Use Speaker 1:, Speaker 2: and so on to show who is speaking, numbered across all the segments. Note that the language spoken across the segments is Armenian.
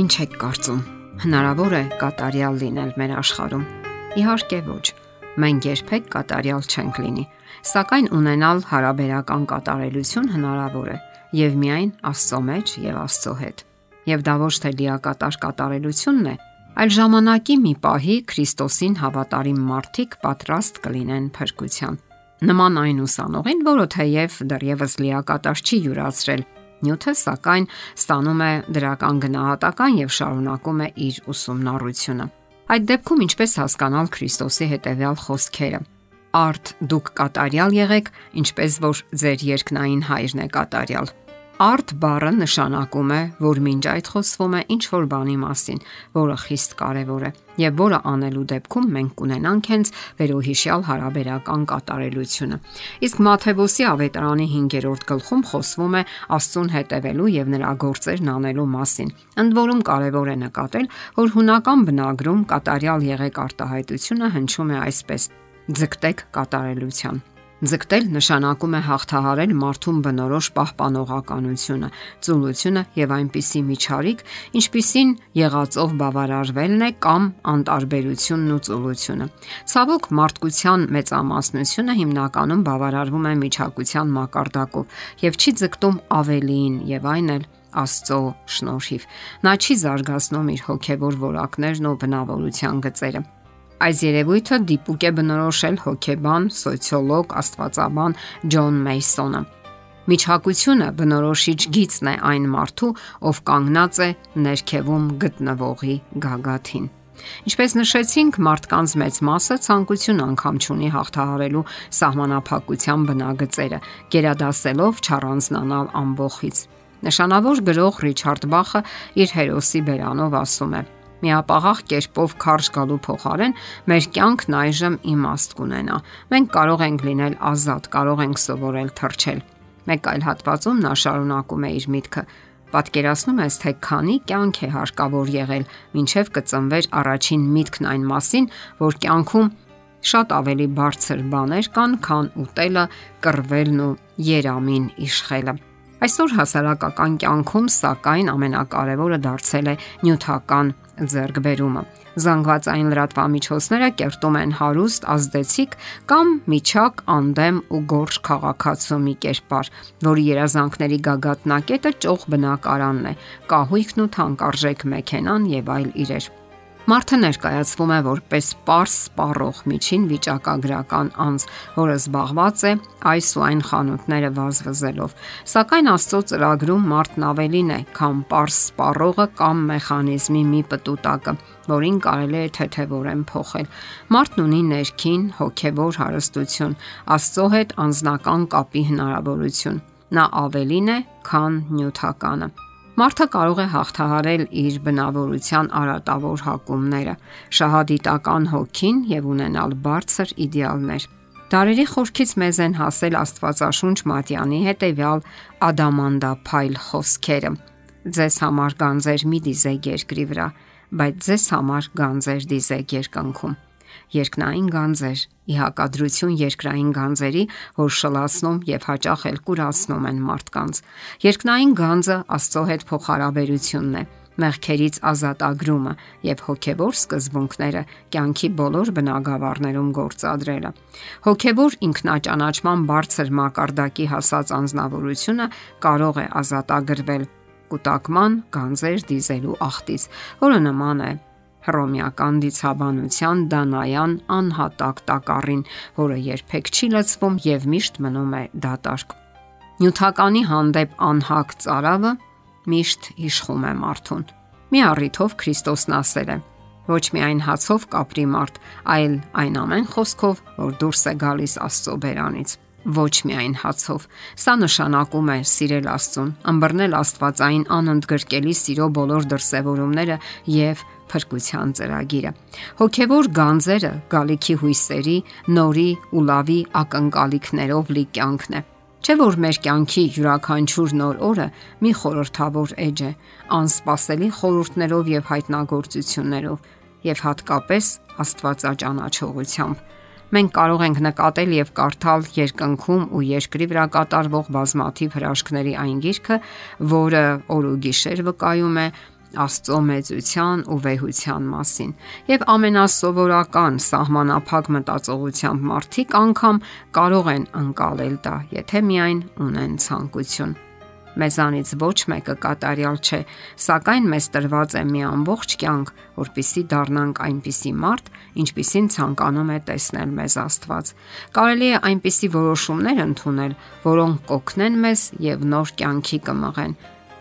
Speaker 1: Ինչ եք կարծում, հնարավոր է կատարյալ լինել մեր աշխարհում։ Իհարկե ոչ։ Մենք երբեք կատարյալ չենք լինի, սակայն ունենալ հարաբերական կատարելություն հնարավոր է եւ միայն Աստծո մեջ եւ Աստծո հետ։ Եվ դա ոչ թե լիակատար կատարելությունն է, այլ ժամանակի մի պահի Քրիստոսին հավատարիմ մարդիկ պատրաստ կլինեն փրկության։ Նման այն ուսանողին, որը թեև դեռևս լիակատար չի յուրացրել Նյութը սակայն ստանում է դրական գնահատական եւ շարունակում է իր ուսումնառությունը։ Այդ դեպքում ինչպես հասկանալ Քրիստոսի հետևյալ խոսքերը։ Արդ դուք կատարյալ եղեք, ինչպես որ ձեր երկնային հայրն է կատարյալ։ Արդ բառը նշանակում է, որ մինչ այդ խոսվում է ինչ որ բանի մասին, որը խիստ կարևոր է եւ որը անելու դեպքում մենք կունենանք հենց վերոհիշյալ հարաբերական կատարելությունը։ Իսկ Մաթեոսի ավետարանի 5-րդ գլխում խոսվում է Աստծուն հետևելու եւ նրա գործերն անելու մասին։ Ընդ որում կարևոր է նկատել, որ հունական բնագրում կատարյալ եղեք արտահայտությունը հնչում է այսպես. ձգտեք կատարելության Ձգտել նշանակում է հաղթահարել մարդուն բնորոշ պահպանողականությունը, ծուլությունը եւ այնպիսի միջարիք, ինչպիսին եղածով բավարարվելն է կամ անտարբերությունն ու ծուլությունը։ Ցավոք մարդկության մեծամասնությունը հիմնականում բավարարվում է միջակության մակարդակով եւ չի ձգտում ավելիին եւ այն էլ Աստծո շնորհիվ։ Նա չի զարգացնում իր հոգևոր որակներն ու բնավորության գծերը։ Այս երևույթը դիպուկ է բնորոշել հոգեբան, սոցիոլոգ, աստվածաբան Ջոն Մեյսոնը։ Միջհակությունը բնորոշիչ գիծն է այն մարդու, ով կանգնած է ներքևում գտնվողի գագաթին։ Ինչպես նշեցինք, մարդկանց մեծ մասը ցանկություն անգամ չունի հաղթահարելու սահմանափակության բնագծերը, գերադասելով չառանձնանալ ամբողից։ Նշանավոր գրող Ռիչարդ Բախը իր հերոսի բերանով ասում է միապաղաղ կերպով քարշ գալու փոխարեն մեր կյանքն այժմ իմաստ կունենա։ Մենք կարող ենք լինել ազատ, կարող ենք սովորել թռչել։ Մեկ այլ հատվածում նա շարունակում է իր միտքը. Պատկերացնում ես, թե քանի կյանք է հարկավոր եղել, ինչև կծնվեր առաջին միտքն այն մասին, որ կյանքում շատ ավելի բարձր բաներ կան, քան ուտելը, կռվելն ու երամին իշխելը։ Այսօր հասարակական կյանքում սակայն ամենակարևորը դարձել է նյութական ձեռքբերումը։ Զանգվածային լրատվամիջոցները կերտում են հարուստ, ազդեցիկ կամ միջակ անդեմ ու գորշ քաղաքացու մի կերպար, որի երազանքների գագաթնակետը ճոխ բնակարանն է, կահույքն ու թանկարժեք մեքենան եւ այլ իրեր։ Մարդը ներկայացվում է որպես པարս սպառող միջին վիճակագրական անձ, որը զբաղված է այս ու այն խանութները վազվզելով։ Սակայն Աստծո ծրագրում մարդն ավելին է, քան པարս սպառողը կամ մեխանիզմի մի պտուտակը, որին կարելի է թեթևորեն փոխել։ Մարդն ունի ներքին հոգևոր հարստություն, Աստծո հետ անznական կապի հնարավորություն։ Նա ավելին է, քան նյութականը։ Մարդը կարող է հաղթահարել իր բնավորության արատավոր հակումները, շահադիտական հոգին եւ ունենալ բարձր իդեալներ։ Դարերի խորքից մեզ են հասել Աստվածաշունչ Մատյանի հետևյալ ադամանդափայլ խոսքերը. Ձեզ համար գանձեր մի դիզեք երկրի վրա, բայց ձեզ համար գանձեր դիզեք երկնքում երկնային գանձեր, ի հակադրություն երկրային գանձերի, որ շլացնում եւ հաճախ էլ կուրացնում են մարդկանց։ Երկնային գանձը Աստծո հետ փոխհարաբերությունն է մեղքերից ազատագրումը եւ հոգեվոր սկզբունքները կյանքի բոլոր բնագավառներում գործադրելը։ Հոգեվոր ինքնաճանաչման բարձր մակարդակի հասած անznավորությունը կարող է ազատագրվել կൂട്ടակման գանձեր դիզելու ախտից, որը նման է հռոմեական դիցաբանության դանայան անհատակ տակառին, որը երբեք չի լցվում եւ միշտ մնում է դատարկ։ Նյութականի հանդեպ անհակ ծարավը միշտ իշխում է մարդուն։ Մի առիթով Քրիստոսն ասել է. Ոչ միայն հացով կապրի մարդ, այլ այն ամեն խոսքով, որ դուրս է գալիս Աստծո բերանից ոչ միայն հացով։ Սա նշանակում է սիրել Աստծուն, ըմբռնել Աստվածային անընդգրկելի սիրո բոլոր դրսևորումները եւ փրկության ծրագիրը։ Հոգևոր գանձերը գալիքի հույսերի, նորի ու լավի ակնկալիքներով լի կյանքն է։ Չէ որ մեր կյանքի յուրաքանչյուր նոր օրը մի խորթավոր էջ է, անսպասելի խորհուրդներով եւ հայտնագործություններով եւ հատկապես Աստվածաճանաչողությամբ մենք կարող ենք նկատել եւ կարդալ երկնքում ու երկրի վրա կատարվող բազմաթիվ հրաշքների այն գիրքը, որը օր ու գիշեր վկայում է Աստծո մեծության ու վեհության մասին, եւ ամենասովորական սահմանափակ մտածողությամբ մարդիկ անգամ կարող են անցալել դա, եթե միայն ունեն ցանկություն։ Մեզանից ոչ մեկը կատարյալ չէ, սակայն մեզ տրված է մի ամբողջ կյանք, որpիսի դառնանք այնպիսի մարդ, ինչպիսին ցանկանում է տեսնել մեզ Աստված։ Կարելի է այնպիսի որոշումներ ընդունել, որոնք կօգնեն մեզ եւ նոր կյանքի կմղեն։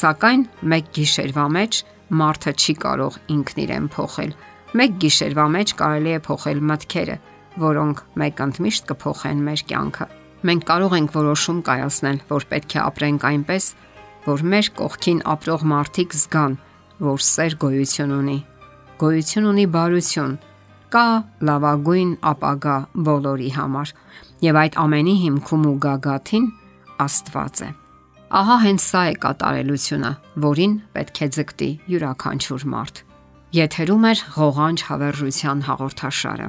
Speaker 1: Սակայն մեկ գիշերվա մեջ մարդը չի կարող ինքն իրեն փոխել։ Մեկ գիշերվա մեջ կարելի է փոխել մտքերը, որոնք մեկ ընդմիշտ կփոխեն մեր կյանքը։ Մենք կարող ենք որոշում կայացնել, որ պետք է ապրենք այնպես, որ մեր կողքին ապրող մարդիկ զգան, որ սեր գոյություն ունի։ Գոյություն ունի բարություն, կա լավագույն ապագա բոլորի համար, եւ այդ ամենի հիմքում ու գագաթին Աստված է։ Ահա հենց սա է կատարելությունը, որին պետք է ձգտի յուրաքանչյուր մարդ։ Եթերում է ղողանջ հավերժության հաղորդաշարը։